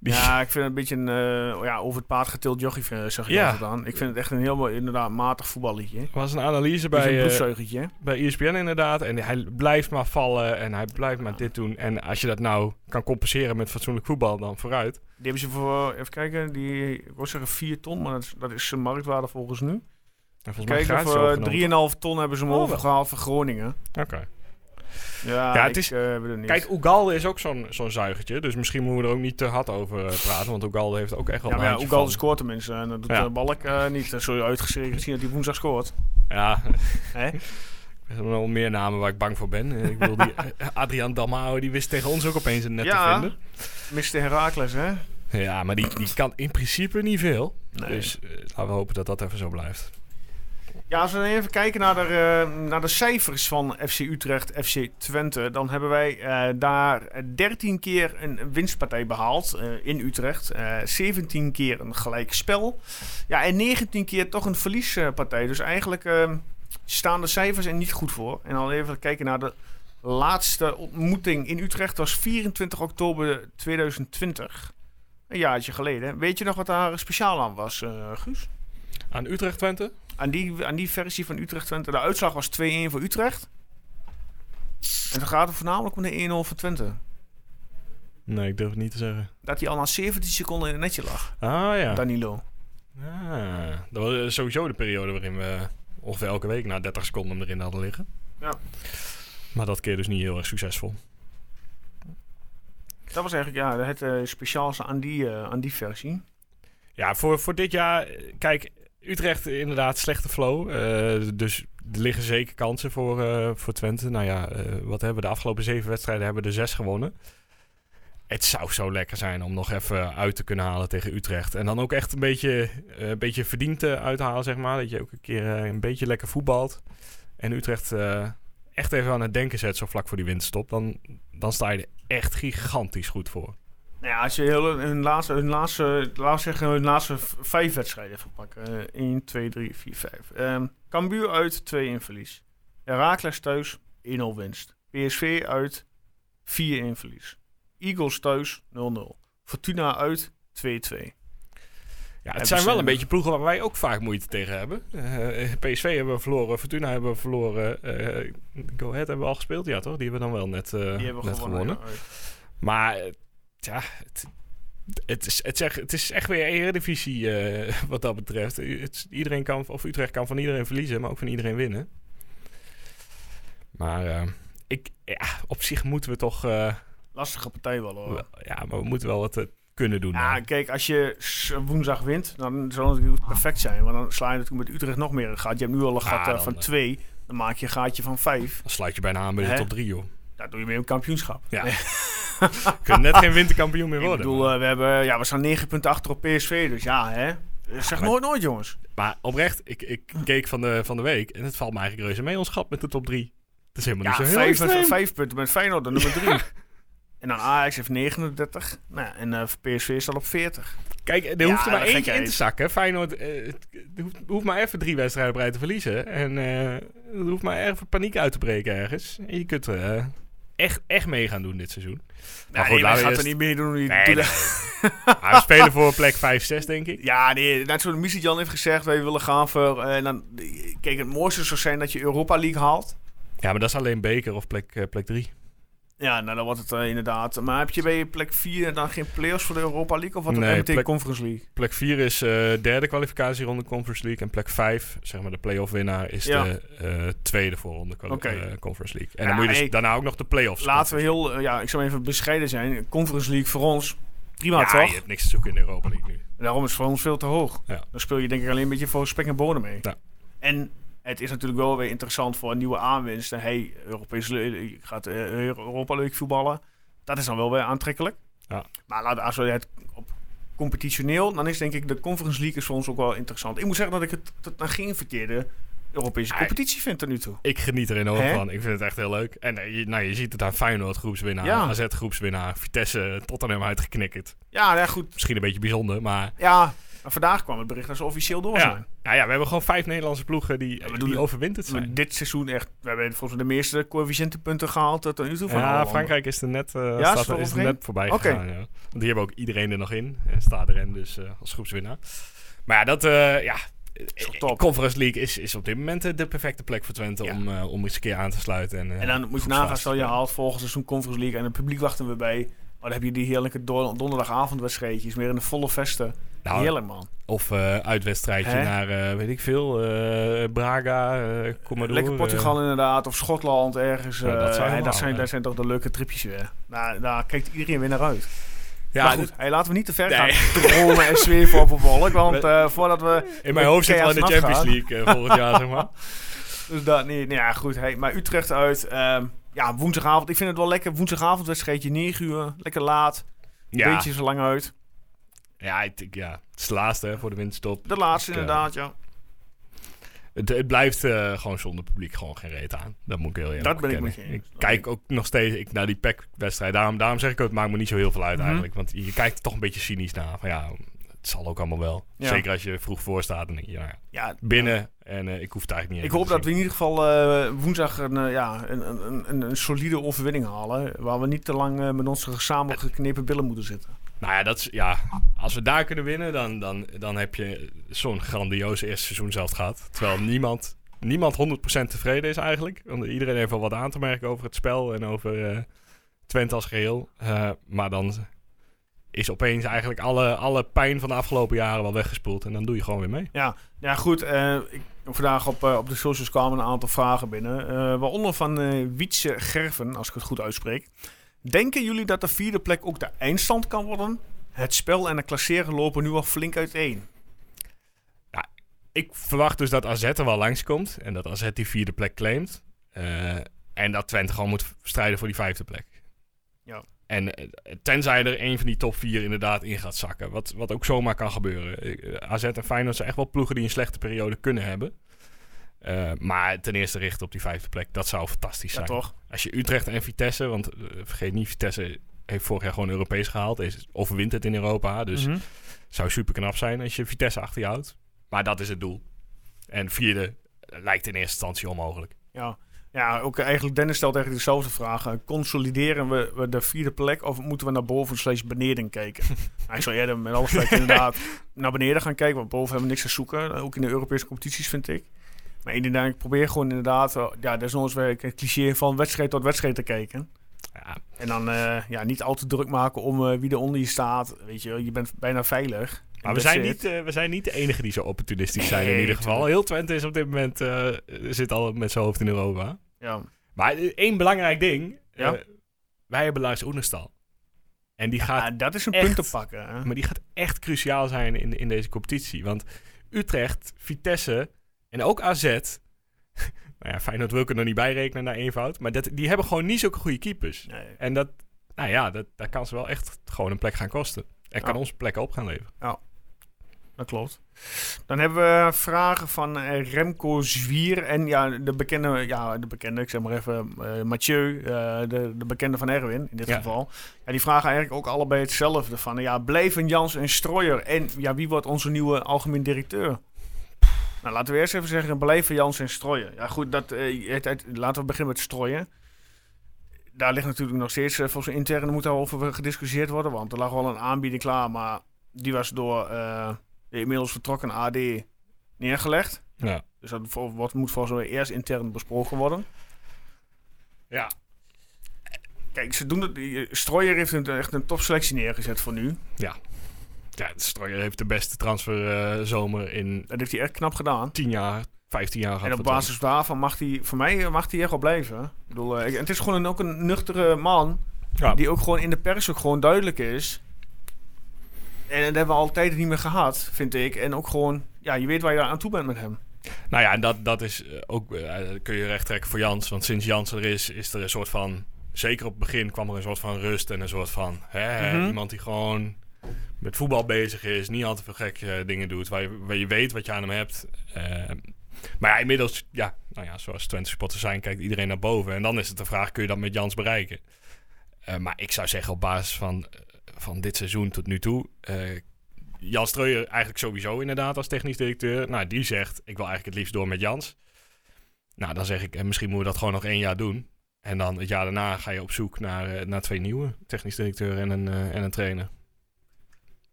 Die- ja, ik vind het een beetje een eh, ja, over het paard getild jochie, zeg je Ja. aan. Ik vind het echt een heel mooi, inderdaad, matig voetballiedje. Er was een analyse Bij, een bij ESPN inderdaad. En hij blijft maar vallen en hij blijft maar dit doen. En als je dat nou kan compenseren met fatsoenlijk voetbal, dan vooruit. Die hebben ze voor, even kijken, die, ik wil zeggen 4 ton, maar dat is, dat is zijn marktwaarde volgens nu. Kijken, overgenomen. 3,5 ton hebben ze hem Oh, overgehaald voor Groningen. Oké. Ja, Ja, het is- eh. Kijk, Ugalde is ook zo'n zo'n zuigertje. Dus misschien moeten we er ook niet te hard over eh, praten. Want Ugalde heeft ook echt wel ja, maar ja, van. scoort tenminste. En dat doet Ja. de Balk eh, niet. Dat zul je uitgeschreven zien dat hij woensdag scoort. Ja, <laughs> Hè? er zijn wel meer namen waar ik bang voor ben. Eh, Ik bedoel, die eh, Adrian Dalmau, die wist tegen ons ook opeens een net Ja. te vinden. Mr. Herakles, hè? Ja, maar die, die kan in principe niet veel. Nee. Dus eh, laten we hopen dat dat even zo blijft. Ja, als we dan even kijken naar de, eh, naar de cijfers van FC Utrecht, FC Twente, dan hebben wij eh, daar 13 keer een winstpartij behaald eh, in Utrecht. Eh 17 keer een gelijk spel. Ja, en 19 keer toch een verliespartij. Dus eigenlijk eh, staan de cijfers er niet goed voor. En dan even kijken naar de laatste ontmoeting in Utrecht. Was 24 oktober 2020. Een jaartje geleden. Weet je nog wat daar speciaal aan was, Guus? Aan Utrecht-Twente? Aan die, aan die versie van Utrecht-Twente. De uitslag was 2-1 voor Utrecht. En dan gaat het voornamelijk om de 1-0 voor Twente. Nee, ik durf het niet te zeggen. Dat hij al na 17 seconden in het netje lag. Ah ja. Danilo. Ah, dat was eh, sowieso de periode waarin we ongeveer elke week na 30 seconden hem erin hadden liggen. Ja. Maar dat keer dus niet heel erg succesvol. Dat was eigenlijk ja, het eh speciaalste aan die, eh, aan die versie. Ja, voor, voor dit jaar, kijk, Utrecht inderdaad slechte flow. eh, dus er liggen zeker kansen voor, eh, voor Twente. Nou ja, eh, wat hebben we de afgelopen zeven wedstrijden hebben we er zes gewonnen. Het zou zo lekker zijn om nog even uit te kunnen halen tegen Utrecht. En dan ook echt een beetje, een beetje verdiend uithalen, zeg maar. Dat je ook een keer een beetje lekker voetbalt. En Utrecht echt even aan het denken zet, zo vlak voor die winterstop. Dan, dan sta je er echt gigantisch goed voor. Nou ja, als je heel, hun laatste, hun laatste, we zeggen, hun laatste vijf wedstrijden even pakken. Eh 1, 2, 3, 4, 5. Ehm Cambuur uit 2-1 verlies. Herakles thuis 1-0 winst. PSV uit 4-1 verlies. Eagles thuis 0-0. Fortuna uit 2-2. Ja, het zijn we wel een beetje ploegen waar wij ook vaak moeite tegen hebben. Eh, PSV hebben we verloren, Fortuna hebben we verloren. eh Go Ahead hebben we al gespeeld, ja toch? Die hebben we dan wel net, hebben net gewonnen. gewonnen. uit. Maar ja, het, het, is, het, zeg, het is echt weer eredivisie eh wat dat betreft. Het, iedereen kan, of Utrecht kan van iedereen verliezen, maar ook van iedereen winnen. Maar eh, ik, ja, op zich moeten we toch... eh, Lastige partij wel hoor. wel- ja, maar we moeten wel wat kunnen doen. Ja, dan. kijk, als je woensdag wint, dan zal het natuurlijk perfect zijn. Want dan sla je natuurlijk met Utrecht nog meer een gat. Je hebt nu al een gat Ja, van 2. Dan maak je een gaatje van 5. Dan sluit je bijna aan bij de top 3, joh. Daar doe je mee een kampioenschap. Ja. <laughs> <laughs> kunnen net geen winterkampioen meer Ik worden. bedoel, maar. eh, we, hebben, ja, we staan 9 punten achter op PSV. Dus ja, hè. Zeg maar- nooit nooit, jongens. Maar oprecht, ik, ik keek van de, van de week en het valt me eigenlijk reuze mee ons gat met de top 3. Het is helemaal Ja, niet zo heel vijf, vijf punten met Feyenoord, de nummer 3. En dan Ajax heeft 39. Nou, en eh, PSV staat op 40. Kijk, er Ja, hoeft er maar eentje in te zakken. Feyenoord het, het hoeft, hoeft maar even drie wedstrijden op rij te verliezen. En eh er hoeft maar even paniek uit te breken ergens. En je kunt echt, echt mee gaan doen dit seizoen. Maar goed, nee, laten we gaan eerst- er niet meer doen. Nee, we <laughs> spelen voor plek 5-6, denk ik. Ja, nee, net zoals Jan heeft gezegd, wij willen gaan voor... eh, en dan, kijk, het mooiste zou zijn dat je Europa League haalt. Ja, maar dat is alleen beker of plek, eh, plek 3. Ja, nou dan wordt het eh, inderdaad. Maar heb je bij plek 4 dan geen play-offs voor de Europa League? Of wat Nee, nee, meteen plek- Conference League? Plek 4 is eh derde kwalificatieronde Conference League. En plek 5, zeg maar de play-off winnaar, is Ja. de eh, tweede voorronde eh, Conference League. En Ja, dan moet je dus hey, daarna ook nog de play-offs. Laten we heel, ja, ik zou even bescheiden zijn. Conference League voor ons, prima ja, toch? je hebt niks te zoeken in de Europa League nu. Daarom is het voor ons veel te hoog. Dan speel je denk ik alleen een beetje voor spek en bonen mee. Ja. En het is natuurlijk wel weer interessant voor een nieuwe aanwinsten. Hey, je gaat eh, Europa League voetballen. Dat is dan wel weer aantrekkelijk. Ja. Maar als we het op competitioneel, dan is denk ik de Conference League is voor ons ook wel interessant. Ik moet zeggen dat ik het naar geen verkeerde Europese competitie vind tot nu toe. Ik geniet er enorm van. Ik vind het echt heel leuk. En eh, je, nou, je ziet het aan Feyenoord groepswinnaar, Ja. AZ groepswinnaar, Vitesse Tottenham uitgeknikkerd. Ja, ja goed. Misschien een beetje bijzonder, maar... Ja, maar vandaag kwam het bericht dat ze officieel door Ja. zijn. Nou ja, we hebben gewoon vijf Nederlandse ploegen die, we die doen overwinterd zijn. dit seizoen echt, we hebben volgens mij de meeste coëfficiëntenpunten gehaald tot nu toe van Ja. Frankrijk is er net, eh, is staat is er net voorbij Oké. gegaan. Ja. Want die hebben ook iedereen er nog in. En staat erin dus eh, als groepswinnaar. Maar ja, dat... eh ja, top. Conference League is, is op dit moment de perfecte plek voor Twente Ja. om, eh, om eens een keer aan te sluiten. En, En dan moet je nagaan, stel je haalt volgend seizoen Conference League en het publiek wachten we bij. Maar dan heb je die heerlijke do- donderdagavondwedstrijdjes, meer in de volle vesten. Nou, Heerlijk man. Of eh uitwedstrijdje Hè? naar, eh, weet ik veel, eh, Braga, eh Commodore. Lekker Portugal inderdaad, of Schotland ergens. Ja, dat eh, zou hey, helemaal, dat, zijn, hè. dat zijn toch de leuke tripjes weer. Daar, daar kijkt iedereen weer naar uit. Ja, maar dit- goed, hey, laten we niet te ver Nee. gaan dromen en zweven op een wolk. Want eh, voordat we... in mijn hoofd zit wel in de Champions League eh, volgend jaar, zeg maar. <laughs> Dus dat niet. Nou ja, goed. Hey, maar Utrecht uit. ehm, ja, woensdagavond. Ik vind het wel lekker. Woensdagavondwedstrijdje, 9 uur. Lekker laat. Ja, Beetje zo lang uit. Ja, ik, ja, het is de laatste hè, voor de winterstop. De laatste eh, inderdaad, ja. Het, het blijft eh, gewoon zonder publiek gewoon geen reet aan. Dat moet ik heel eerlijk Dat ben ik met je. Ik kijk ook nog steeds ik, naar die PEC-wedstrijd. Daarom, daarom zeg ik ook, het maakt me niet zo heel veel uit Mhm. eigenlijk. Want je kijkt er toch een beetje cynisch naar. Van ja, het zal ook allemaal wel. Ja. Zeker als je vroeg voor staat. Je, nou ja, ja binnen. En eh, ik hoef het eigenlijk niet Ik hoop dat we in ieder geval woensdag een, ja, een, een, een, een solide overwinning halen. Waar we niet te lang met onze samen geknepen billen moeten zitten. Nou ja, dat is, ja, als we daar kunnen winnen, dan, dan, dan heb je zo'n grandioos eerste seizoen zelf gehad. Terwijl niemand, niemand 100% tevreden is eigenlijk. Want iedereen heeft wel wat aan te merken over het spel en over eh, Twente als geheel. Eh, maar dan is opeens eigenlijk alle, alle pijn van de afgelopen jaren wel weggespoeld. En dan doe je gewoon weer mee. Ja, ja goed. eh, ik, vandaag op, op de socials kwamen een aantal vragen binnen. eh, waaronder van Wietse Gerven, als ik het goed uitspreek. Denken jullie dat de vierde plek ook de eindstand kan worden? Het spel en de klasseren lopen nu al flink uiteen. Ik verwacht dus dat AZ er wel langskomt. En dat AZ die vierde plek claimt. Eh, en dat Twente gewoon moet strijden voor die vijfde plek. Ja. En eh, tenzij er een van die top vier inderdaad in gaat zakken. Wat, wat ook zomaar kan gebeuren. Eh, AZ en Feyenoord zijn echt wel ploegen die een slechte periode kunnen hebben. Eh, maar ten eerste richten op die vijfde plek. Dat zou fantastisch Ja, zijn. toch? Als je Utrecht en Vitesse... Want eh, vergeet niet, Vitesse heeft vorig jaar gewoon Europees gehaald. Is, overwint het in Europa. Dus Mhm. zou super knap zijn als je Vitesse achter je houdt. Maar dat is het doel. En vierde eh, lijkt in eerste instantie onmogelijk. Ja. ja, ook eigenlijk Dennis stelt eigenlijk dezelfde vraag. Consolideren we, we de vierde plek of moeten we naar boven slash beneden kijken? <laughs> Hij zou eerder met alle respect inderdaad <laughs> naar beneden gaan kijken, want boven hebben we niks te zoeken. Ook in de Europese competities vind ik. Maar inderdaad, ik probeer gewoon inderdaad, eh, ja, desnoods weer een cliché van wedstrijd tot wedstrijd te kijken. Ja, En dan eh, ja, niet al te druk maken om eh, wie er onder je staat. Weet je, je bent bijna veilig. maar we zijn, niet, we zijn niet de enige die zo opportunistisch zijn in ieder geval. Heel Twente is op dit moment zit al met zijn hoofd in Europa. Ja. Maar één belangrijk ding. Ja? wij hebben Lars Oenestal. En die gaat, Ah, dat is een echt- punt te pakken. Hè? maar die gaat echt cruciaal zijn in, in deze competitie. Want Utrecht, Vitesse en ook AZ... <laughs> nou ja, Feyenoord wil ik er nog niet bij rekenen naar eenvoud. Maar dat, die hebben gewoon niet zulke goede keepers. Nee. En dat, nou ja, dat, dat kan ze wel echt gewoon een plek gaan kosten. En kan Ja. ons plekken op gaan leveren. Dat klopt. Dan hebben we vragen van eh, Remco Zwier en ja, de bekende, ja, de bekende, ik zeg maar even, eh, Mathieu, eh, de, de bekende van Erwin in dit Ja. geval. Ja, die vragen eigenlijk ook allebei hetzelfde. Van ja, blijven Jans en Strooier en ja, wie wordt onze nieuwe algemeen directeur? Nou, laten we eerst even zeggen, blijven Jans en Strooier. Ja goed, dat, eh, het, het- laten we beginnen met Strooier. Daar ligt natuurlijk nog steeds, eh, volgens mij intern moet daarover gediscussieerd worden, want er lag wel een aanbieding klaar, maar die was door eh, de inmiddels vertrokken AD neergelegd. Ja. Dus dat wordt, moet volgens mij eerst intern besproken worden. Ja. Kijk, ze doen het. Strooier heeft een, echt een topselectie neergezet voor nu. Ja, Strooijer heeft de beste transferzomer in Dat heeft hij echt knap gedaan. 10 jaar, 15 jaar gehad. En op basis daarvan mag hij, voor mij mag hij echt wel blijven. Ik bedoel, eh, ik- het is gewoon een, ook een nuchtere man. Ja. Die ook gewoon in de pers ook gewoon duidelijk is. En dat hebben we altijd niet meer gehad, vind ik. En ook gewoon, ja, je weet waar je aan toe bent met hem. Nou ja, en dat, dat is eh, ook, eh, kun je recht trekken voor Jans. Want sinds Jans er is, is er een soort van, zeker op het begin kwam er een soort van rust en een soort van, hè, Mhm. iemand die gewoon met voetbal bezig is, niet al te veel gekke eh, dingen doet, waar je, weet wat je aan hem hebt. Eh, maar ja, inmiddels, ja, nou ja, zoals Twente supporters zijn, kijkt iedereen naar boven. En dan is het de vraag, kun je dat met Jans bereiken? Eh, maar ik zou zeggen, op basis van, van dit seizoen tot nu toe, eh Jan Streuer eigenlijk sowieso inderdaad als technisch directeur. Nou, die zegt, ik wil eigenlijk het liefst door met Jans. Nou, dan zeg ik, misschien moeten we dat gewoon nog één jaar doen. En dan het jaar daarna ga je op zoek naar, naar twee nieuwe technisch directeur en een, en een trainer.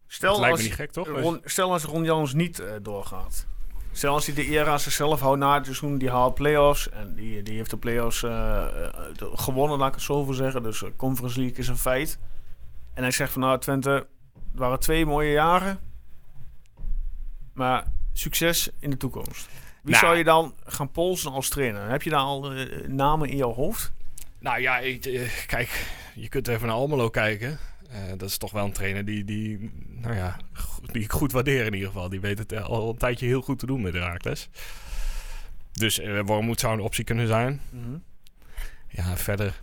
Stel lijkt als, me niet gek, toch? Ron, stel als Ron Jans niet eh, doorgaat. Stel als hij de eer aan zichzelf houdt na het seizoen. Die haalt play-offs. En die, die heeft de play-offs de- gewonnen, laat ik het zo voor zeggen. Dus Conference League is een feit. En hij zegt van nou Twente, het waren twee mooie jaren. Maar succes in de toekomst. Wie Nou. zou je dan gaan polsen als trainer? Heb je daar al namen in jouw hoofd? Nou ja, ik, kijk, je kunt even naar Almelo kijken. Eh, dat is toch wel een trainer die, die, nou ja, die ik goed waardeer in ieder geval. Die weet het al een tijdje heel goed te doen met Herakles. Dus uh, Wormoed zou een optie kunnen zijn. Ja, verder.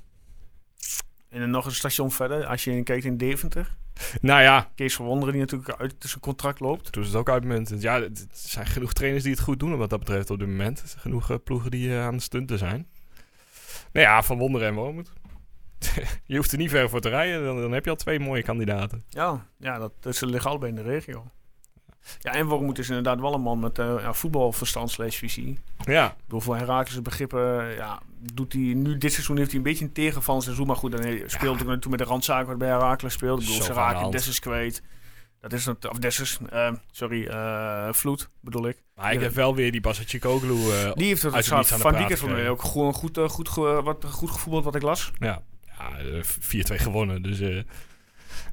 En dan nog een station verder. Als je kijkt in Deventer. Nou ja, Kees van Wonderen die natuurlijk uit zijn contract loopt. toen is het ook uitmuntend. Ja, het zijn genoeg trainers die het goed doen wat dat betreft op dit moment. Er zijn Genoeg eh, ploegen die eh, aan de stunten zijn. Nou ja, Van Wonderen en Wormoed. <laughs> je hoeft er niet ver voor te rijden. Dan, dan heb je al twee mooie kandidaten. Ja, ja dat, dat ze liggen allebei in de regio. Ja, en Wormoed is inderdaad wel een man met eh ja, voetbalverstand slash visie. Ja, Ik bedoel, voor Herakles begrippen, ja, doet hij nu dit seizoen heeft hij een beetje een tegen van het seizoen. Maar goed, dan he- speelt hij toen met de randzaken wat bij Herakles speelt. Ik bedoel, ze van raken. Dessus kwijt. Dat is het, of Dessus, eh, sorry, eh Vloed bedoel ik. maar ik Ja. heb wel weer die Basacicoglu uh, Die heeft het het van praat die keer voor mij ook gewoon goed, eh, goed, wat, goed gevoetbald wat ik las. Ja, ja eh, 4-2 gewonnen. Dus eh,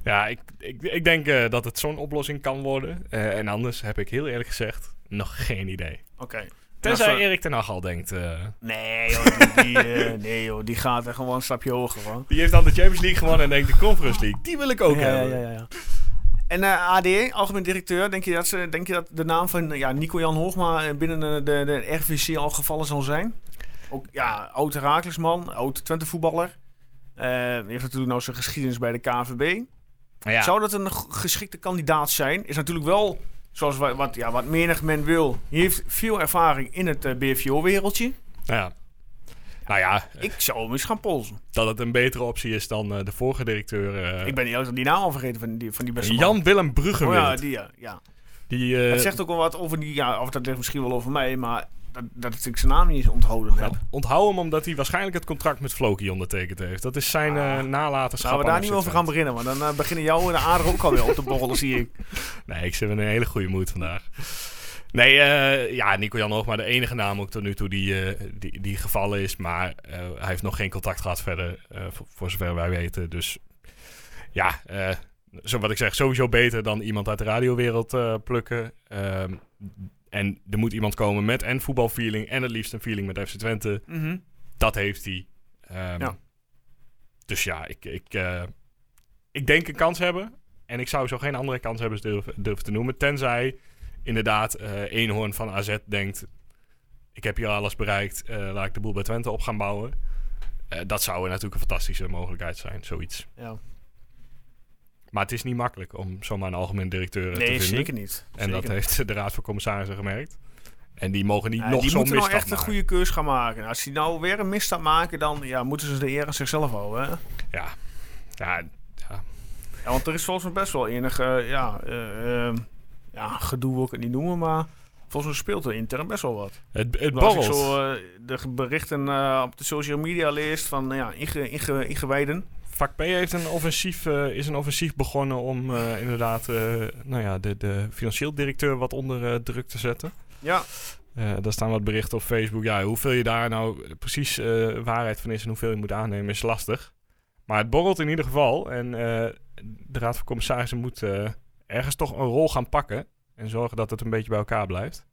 ja, ik, ik, ik denk eh, dat het zo'n oplossing kan worden. Eh, en anders heb ik heel eerlijk gezegd nog geen idee. Oké. Tenzij Ja, zo- Erik ten Hag al denkt... eh, Nee joh, die, die, eh, <laughs> nee joh, die gaat er gewoon een stapje hoger van. die heeft dan de Champions League gewonnen en denkt de Conference League. Die wil ik ook ja, hebben. ja, ja. En eh, AD, algemeen directeur, denk je, dat ze, denk je dat de naam van ja, Nico-Jan Hoogma eh, binnen de, de, de RVC al gevallen zal zijn? Ook, ja, oud Herakles-man, oud Twente-voetballer. Eh, heeft natuurlijk nou zijn geschiedenis bij de KVB. Ja, Zou dat een geschikte kandidaat zijn? Is natuurlijk wel, zoals wa- wat, ja, wat menig men wil, hij heeft veel ervaring in het eh, BVO-wereldje. ja. Nou ja, Ik zou hem eens gaan polsen. dat het een betere optie is dan eh, de vorige directeur. eh, Ik ben niet die naam al vergeten van die, van die beste man. Jan-Willem Oh Bruggewild. ja, die ja. ja. die, eh, Het zegt ook wel wat over die, ja, of dat ligt misschien wel over mij, maar dat, dat ik zijn naam niet eens onthouden heb. nou, onthoud hem omdat hij waarschijnlijk het contract met Floki ondertekend heeft. Dat is zijn Ah. eh, nalatenschap. Laten we daar niet over gaan beginnen, want dan eh, beginnen jou en de aarde ook alweer op te borrelen, zie ik. <laughs> Nee, ik zit in een hele goede moed vandaag. Nee, eh, ja, Nico-Jan Hoogma, de enige naam ook tot nu toe die, die, die gevallen is. Maar hij heeft nog geen contact gehad verder, voor, voor zover wij weten. Dus ja, zo wat ik zeg, sowieso beter dan iemand uit de radiowereld plukken. En er moet iemand komen met en voetbalfeeling en het liefst een feeling met FC Twente. Mhm. Dat heeft hij. Ehm, Ja. Dus ja, ik, ik, eh, ik denk een kans hebben. En ik zou zo geen andere kans hebben durven, durven te noemen. Tenzij inderdaad eh Eenhoorn van AZ denkt... Ik heb hier alles bereikt. eh, laat ik de boel bij Twente op gaan bouwen. Dat zou natuurlijk een fantastische mogelijkheid zijn. Zoiets. Ja. Maar het is niet makkelijk om zomaar een algemeen directeur eh, te Nee, vinden. zeker niet. En Zeker dat niet. heeft de Raad van Commissarissen gemerkt. En die mogen niet Ja, nog die zo'n moeten nou misstap echt een maken. goede keus gaan maken. Als die nou weer een misstap maken, dan ja, moeten ze de eer aan zichzelf houden. Hè? Ja. Ja, ja, Ja, want er is volgens mij best wel enig eh, ja, eh, eh, ja, gedoe wil ik het niet noemen, maar volgens mij speelt er intern best wel wat. het, het Als ik zo de berichten op de social media leest van ja, inge, inge, ingewijden. Vak P heeft een offensief, eh, is een offensief begonnen om eh, inderdaad eh, nou ja, de, de financieel directeur wat onder druk te zetten. Ja, daar staan wat berichten op Facebook. Ja, hoeveel je daar nou precies waarheid van is en hoeveel je moet aannemen is lastig. Maar het borrelt in ieder geval. En de Raad van Commissarissen moet ergens toch een rol gaan pakken. En zorgen dat het een beetje bij elkaar blijft.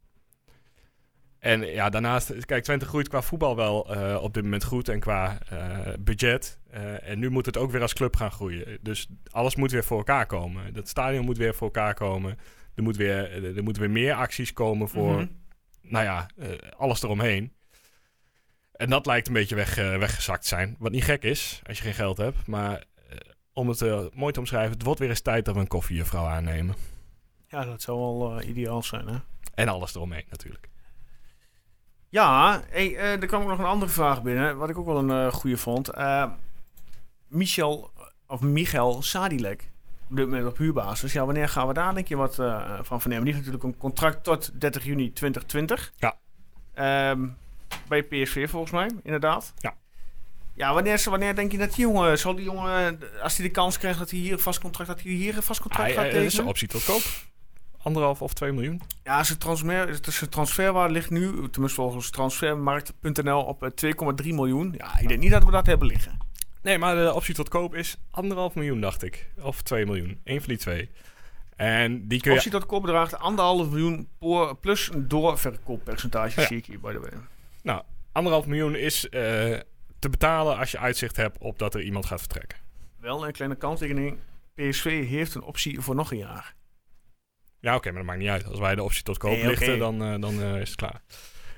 En ja, daarnaast, kijk, Twente groeit qua voetbal wel eh, op dit moment goed en qua eh, budget. Eh, en nu moet het ook weer als club gaan groeien. Dus alles moet weer voor elkaar komen. Dat stadion moet weer voor elkaar komen. Er, moet weer, er moeten weer meer acties komen voor, Mhm. nou ja, alles eromheen. En dat lijkt een beetje weg, weggezakt zijn. Wat niet gek is, als je geen geld hebt. Maar om het mooi te omschrijven, het wordt weer eens tijd dat we een koffiejuffrouw aannemen. ja, dat zou wel ideaal zijn. Hè? En alles eromheen natuurlijk. Ja, hey, eh, er kwam ook nog een andere vraag binnen, wat ik ook wel een eh goede vond. Eh, Michel, of Michael Sadilek, op dit moment op huurbasis. Ja, wanneer gaan we daar denk je wat van vernemen? Die heeft natuurlijk een contract tot 30 juni 2020. Ja. Ehm, bij PSV volgens mij, inderdaad. Ja. Ja, wanneer, wanneer denk je dat die jongen, zal die jongen, als hij de kans krijgt dat hij hier een vast contract, dat hij hier een vast contract Ah, gaat eh, dat is tekenen? een optie tot koop. Anderhalf of twee miljoen. Ja, zijn, transfer, zijn transferwaarde ligt nu, tenminste volgens transfermarkt.nl, op eh, 2,3 miljoen. Ja, ik denk niet dat we dat hebben liggen. Nee, maar de optie tot koop is anderhalf miljoen, dacht ik. Of 2 miljoen. Eén van die twee. En die kun je... Optie tot koop bedraagt anderhalf miljoen plus een doorverkooppercentage, Ja. zie ik hier, by the way. Nou, anderhalf miljoen is eh, te betalen als je uitzicht hebt op dat er iemand gaat vertrekken. Wel een kleine kanttekening. PSV heeft een optie voor nog een jaar. Ja, oké, maar dat maakt niet uit. Als wij de optie tot koop Nee, lichten, dan, eh, dan eh, is het klaar.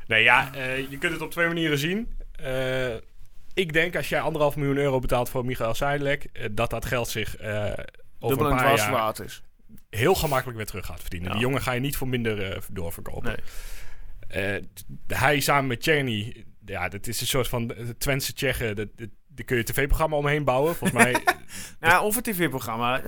Nee, ja, eh, je kunt het op twee manieren zien. Ik denk als jij anderhalf miljoen euro betaalt voor Michael eh, dat dat geld zich over Dubbel een en paar jaar waard is. heel gemakkelijk weer terug gaat verdienen. Ja. Die jongen ga je niet voor minder doorverkopen. Nee. Hij samen met Czerny, ja, dat is een soort van Twentse Tsjechen. Dat, dat, daar kun je een tv-programma omheen bouwen. Volgens mij, Nou, over het tv-programma.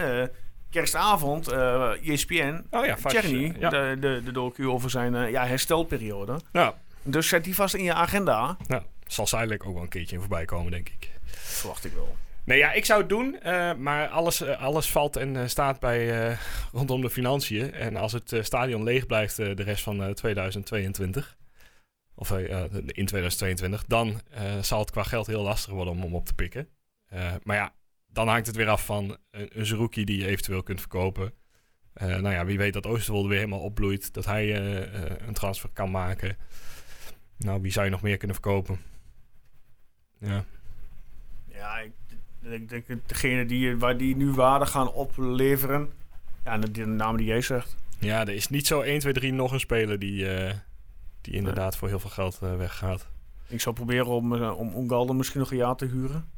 Kerstavond, eh ESPN, Oh ja, vast, Tjerny, eh, ja. de, de, de docu over zijn eh, ja, herstelperiode. Ja, Dus zet die vast in je agenda. nou, zal zijdelijk ook wel een keertje in voorbij komen, denk ik. Verwacht ik wel. Nee, ja, ik zou het doen, eh, maar alles, eh, alles valt en eh, staat bij eh, <laughs> rondom de financiën. En als het eh, stadion leeg blijft eh, de rest van eh, 2022, of eh, ja, in 2022, dan eh, zal het qua geld heel lastig worden om hem op te pikken. Eh, maar ja, dan hangt het weer af van een, een Zerouki die je eventueel kunt verkopen. Eh, nou ja, wie weet dat Oosterwolde weer helemaal opbloeit, dat hij eh, eh, een transfer kan maken. Nou, wie zou je nog meer kunnen verkopen? Ja. Ja, ik, ik denk degene die, waar die nu waarde gaan opleveren. Ja, de, de naam die jij zegt. Ja, er is niet zo 1, 2, 3 nog een speler die, die inderdaad voor heel veel geld weggaat. Ik zou proberen om, om Ongalde misschien nog een jaar te huren.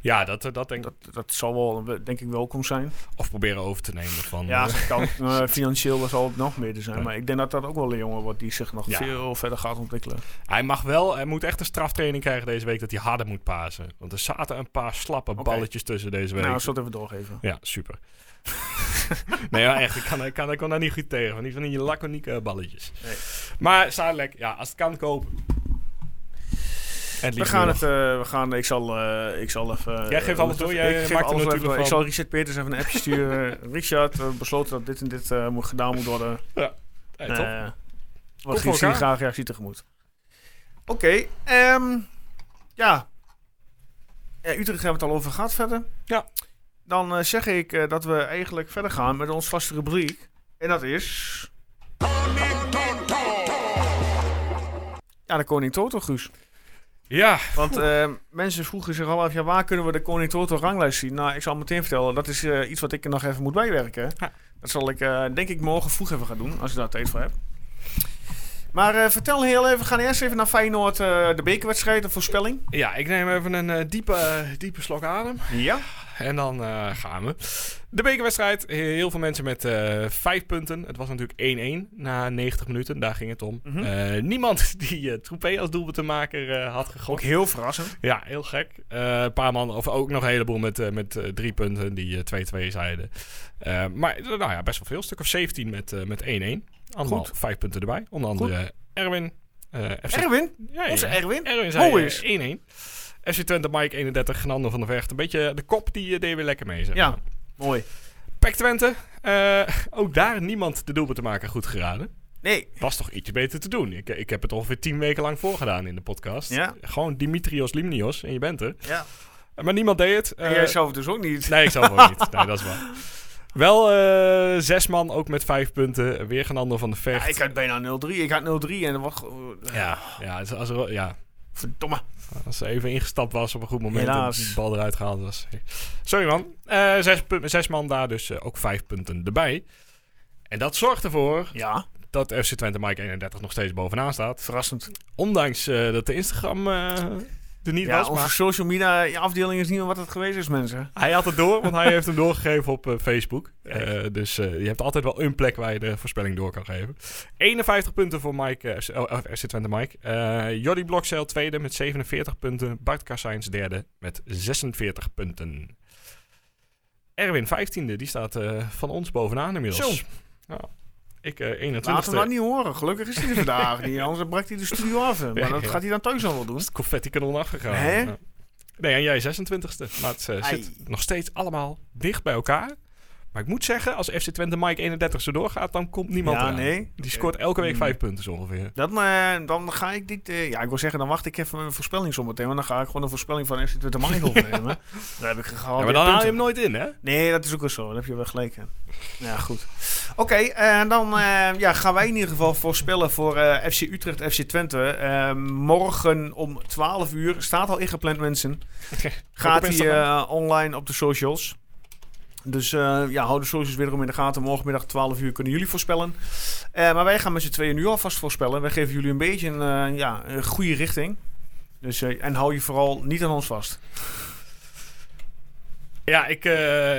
Ja, dat, eh, dat denk ik. Dat, dat zal wel, denk ik, welkom zijn. Of proberen over te nemen van... Ja, eh, dat kan, <laughs> eh, financieel zal het nog meer zijn. Ja. Maar ik denk dat dat ook wel een jongen wordt die zich nog Ja. veel verder gaat ontwikkelen. hij mag wel, hij moet echt een straftraining krijgen deze week dat hij harder moet pasen. Want er zaten een paar slappe balletjes tussen deze week. Nou, ik zal het even doorgeven. Ja, super. <laughs> nee, maar echt, ik kan, ik, kan, ik kan daar niet goed tegen. Van die, van die laconieke balletjes. Nee. Maar zadelijk, ja, als het kan kopen. We gaan het, eh, we gaan, ik zal, eh, ik zal even... Jij geeft alles door, jij maakt alles natuurlijk even, ik zal Richard Peters even een appje sturen. <laughs> Richard, we besloten dat dit en dit eh, moet gedaan moet worden. Ja, top. Eh, wat zie je elkaar. graag reactie tegemoet. Oké, ehm, ja. Utrecht hebben we het al over gehad verder. Ja. Dan eh, zeg ik eh, dat we eigenlijk verder gaan met ons vaste rubriek. En dat is... Ja, de Koning Toto, Guus. Ja, Want eh, mensen vroegen zich al af, ja, waar kunnen we de Koning Toto ranglijst zien? Nou, ik zal meteen vertellen, dat is eh, iets wat ik er nog even moet bijwerken. Ja. Dat zal ik, eh, denk ik, morgen vroeg even gaan doen, als ik daar tijd voor heb. Maar vertel heel even, we gaan eerst even naar Feyenoord, de bekerwedstrijd, de voorspelling. ja, ik neem even een diepe, diepe slok adem. Ja. En dan eh, gaan we. De bekerwedstrijd. Heel veel mensen met eh vijf punten. Het was natuurlijk 1-1 na 90 minuten. Daar ging het om. Mhm. Eh, niemand <laughs> die Troepé als doelpuntenmaker had Ook gegokt. heel verrassend. Ja, heel gek. Een paar man, of ook nog een heleboel met, met drie punten die eh, 2-2 zeiden. Maar nou ja, best wel veel. Een stuk of 17 met eh, met 1-1. Allemaal vijf punten erbij. Onder andere Erwin. FC Erwin, ja, onze ja. Erwin. Erwin zei is? eh, 1-1. FC Twente, Mike 31, Genando van der Vecht. Een beetje de kop, die eh, deed weer lekker mee. Zeg Ja. Mooi. PEC Twente, eh, ook daar niemand de doelpunt te maken goed geraden. Nee, Was toch iets beter te doen. Ik, ik heb het ongeveer tien weken lang voorgedaan in de podcast. Ja. Gewoon Dimitrios Limnios en je bent er. ja. Maar niemand deed het. En Eh, jij zelf dus ook niet. Nee, ik zelf ook niet. <laughs> Nee, dat is waar. Wel eh, zes man, ook met vijf punten. Weer Genando van der Vecht. Ja, ik had bijna 0-3. Ik had 0-3 en dat was... ja, ja, als, als, er, ja, Verdomme. Als ze even ingestapt was op een goed moment Helaas. en de bal eruit gehaald was. Sorry man. Eh, zes, zes man daar, dus eh, ook vijf punten erbij. En dat zorgt ervoor Ja, dat FC Twente Mike 31 nog steeds bovenaan staat. verrassend. Ondanks eh, dat de Instagram er niet Ja, was. onze Maar social media afdeling is niet meer wat het geweest is, mensen. hij had het door, want hij heeft hem doorgegeven op eh, Facebook. Eh, dus eh, je hebt altijd wel een plek waar je de voorspelling door kan geven. 51 punten voor Mike, eh, FC oh, FC Twente Mike. Jordi Blokzeil tweede met 47 punten. Bart Kassijns derde met 46 punten. Erwin 15e, die staat van ons bovenaan inmiddels. Zo. Ik eh 21 Laten we dat niet horen. Gelukkig is hij er vandaag niet. <laughs> Anders brak hij de studio af. Maar dat Ja. gaat hij dan thuis al wel doen. is het confetti kanon afgegaan. Hè? Nee, en jij 26e. Maar het eh, zit nog steeds allemaal dicht bij elkaar. Maar ik moet zeggen, als FC Twente Mike 31 zo doorgaat, dan komt niemand Ja, eraan. nee. Die scoort elke week Mm. vijf punten zo ongeveer. Dan, eh, dan ga ik dit... eh, ja, ik wil zeggen, dan wacht ik even mijn voorspelling zometeen. Want dan ga ik gewoon een voorspelling van FC Twente Mike <laughs> opnemen. Daar heb ik gehaald. Ja, maar dan haal je hem nooit in, hè? Nee, dat is ook wel zo. Daar heb je wel gelijk in. Ja, goed. Oké, en dan eh, ja, gaan wij in ieder geval voorspellen voor eh, FC Utrecht, FC Twente. Eh, morgen om 12 uur, staat al ingepland mensen, <laughs> gaat hij eh, online op de socials. Dus eh, ja, hou de socials wederom in de gaten. Morgenmiddag 12 uur kunnen jullie voorspellen. Eh, maar wij gaan met z'n tweeën nu alvast voorspellen. Wij geven jullie een beetje een, eh, ja, een goede richting. Dus, en hou je vooral niet aan ons vast. Ja, ik,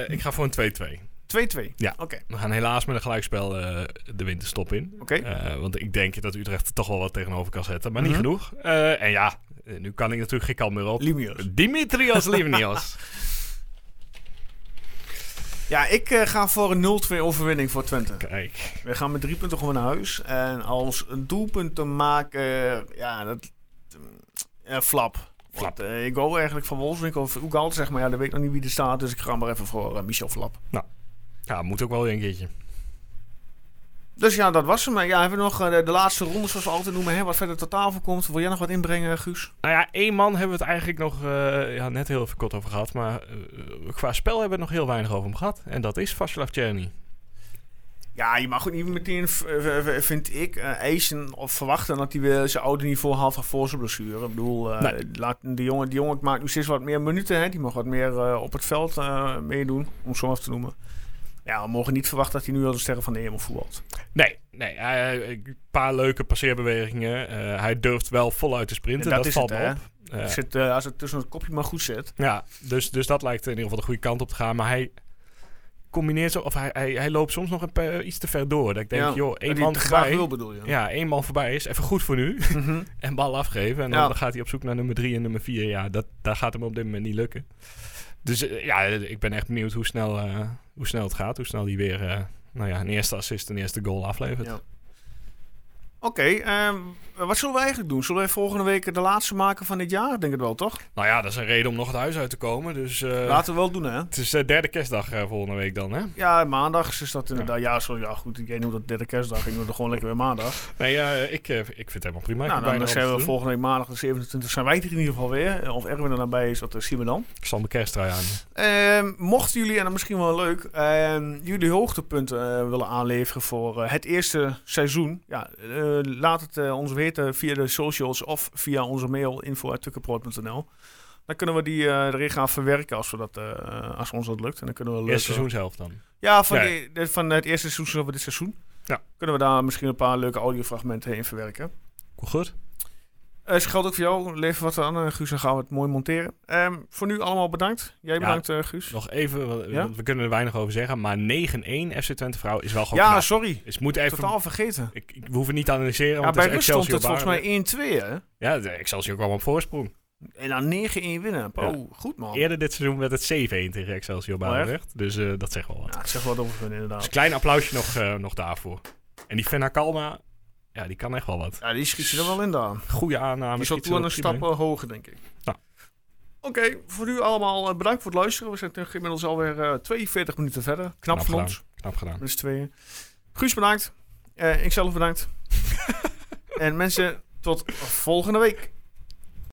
ik ga voor een 2-2. 2-2. Ja. Oké. We gaan helaas met een gelijkspel eh, de winterstop in. Oké. Want ik denk dat Utrecht er toch wel wat tegenover kan zetten. Maar niet Mhm. genoeg. En ja, nu kan ik natuurlijk geen kant meer op. Limios. Dimitrios Livnios. <laughs> Ja, ik eh, ga voor een 0-2 overwinning voor Twente. Kijk. We gaan met drie punten gewoon naar huis. En als een doelpunt te maken, ja, dat... eh, flap. Flap. Want, eh, ik go eigenlijk van Wolfswinkel of Oegal, zeg maar. Ja, dan weet ik nog niet wie er staat. Dus ik ga maar even voor Michel Flap. Ja, moet ook wel weer een keertje. Dus ja, dat was hem. Ja, hebben we nog eh, de, de laatste ronde, zoals we altijd noemen. Hè, wat verder tot tafel komt. Wil jij nog wat inbrengen, Guus? Nou ja, één man hebben we het eigenlijk nog eh, ja, net heel even kort over gehad. Maar eh, qua spel hebben we het nog heel weinig over hem gehad. En dat is Vaslav Czerny. Ja, je mag ook niet meteen, vind ik, eisen of verwachten dat hij weer zijn oude niveau haalt van voor zijn blessure. Ik bedoel, eh, Nee. laat die jongen, die jongen maakt nu steeds wat meer minuten. Hè? Die mag wat meer eh, op het veld eh, meedoen, om het zo af te noemen. Ja, we mogen niet verwachten dat hij nu al de sterren van de hemel voetbalt. Nee, nee hij- een paar leuke passeerbewegingen. Eh, hij durft wel voluit te sprinten. En Dat, dat is valt het, op. Zit, eh, als het tussen het kopje maar goed zit. Ja, dus, dus dat lijkt in ieder geval de goede kant op te gaan. Maar hij combineert zo, of hij, hij, hij loopt soms nog een iets te ver door. Dat ik denk, ja, joh, dat één man voorbij. wil, bedoel je? Ja, één man voorbij is even goed voor nu. <laughs> Mhm. en bal afgeven. En dan, Ja. dan gaat hij op zoek naar nummer drie en nummer vier. Ja, dat, daar gaat hem op dit moment niet lukken. Dus eh, ja, ik ben echt benieuwd hoe snel, eh, hoe snel het gaat. Hoe snel hij weer eh, nou ja, een eerste assist, een eerste goal aflevert. Ja. Oké, ehm, wat zullen we eigenlijk doen? Zullen we volgende week de laatste maken van dit jaar? Denk het wel, toch? Nou ja, dat is een reden om nog het huis uit te komen. Dus eh, Laten we wel doen, hè? het is de derde kerstdag eh, volgende week dan, hè? Ja, maandag is dat inderdaad. Ja, zo, ja goed. Ik weet niet hoe dat derde kerstdag. Doe het gewoon lekker weer maandag. Nee, eh, ik, eh, ik vind het helemaal prima. Nou, dan zijn we volgende week maandag de 27 zijn wij er in ieder geval weer. Of Erwin er nabij is, dat eh, zien we dan. Ik zal mijn kersttrui aan. Ehm, mochten jullie, en dat misschien wel leuk, ehm, jullie hoogtepunten eh, willen aanleveren voor eh, het eerste seizoen. Ja, eh, laat het eh, ons weten via de socials of via onze mail info.tukkenproot.nl. Dan kunnen we die eh, erin gaan verwerken als, we dat, eh, als ons dat lukt. En dan kunnen we leuk, Eerste eh, seizoenshelft dan. Ja, van, Nee. de- van het eerste seizoen van dit seizoen. Ja. Kunnen we daar misschien een paar leuke audiofragmenten in verwerken. Goed. Eh Het geldt ook voor jou. Lever wat aan, eh, Guus. Dan gaan we het mooi monteren. Ehm, voor nu allemaal bedankt. Jij bedankt, eh, Guus. Nog even, want Ja? we kunnen er weinig over zeggen. Maar 9-1 FC Twente vrouw is wel gewoon Ja, knap. sorry. Dus moet even, Totaal vergeten. ik, ik we hoeven niet te analyseren, Ja, want bij het is stond het volgens mij 1-2, hè? Ja, de Excelsior kwam op voorsprong. En dan 9-1 winnen. Oh, goed man. Eerder dit seizoen werd het 7-1 tegen Excelsior Oh, echt? Barendrecht. dus eh, dat zegt wel wat. Ja, het zegt wat over Dus inderdaad. een klein applausje nog, eh, nog daarvoor. En die Fenna Kalma, ja, die kan echt wel wat. Ja, die schiet je er wel in daar. Goede aanname. Die zal toe een stap eh, hoger, denk ik. Oké, voor nu allemaal eh, bedankt voor het luisteren. We zijn inmiddels alweer eh 42 minuten verder. Knap, Knap van gedaan. ons. Knap gedaan. Z'n tweeën. Guus bedankt. Ikzelf bedankt. <laughs> en mensen, tot volgende week.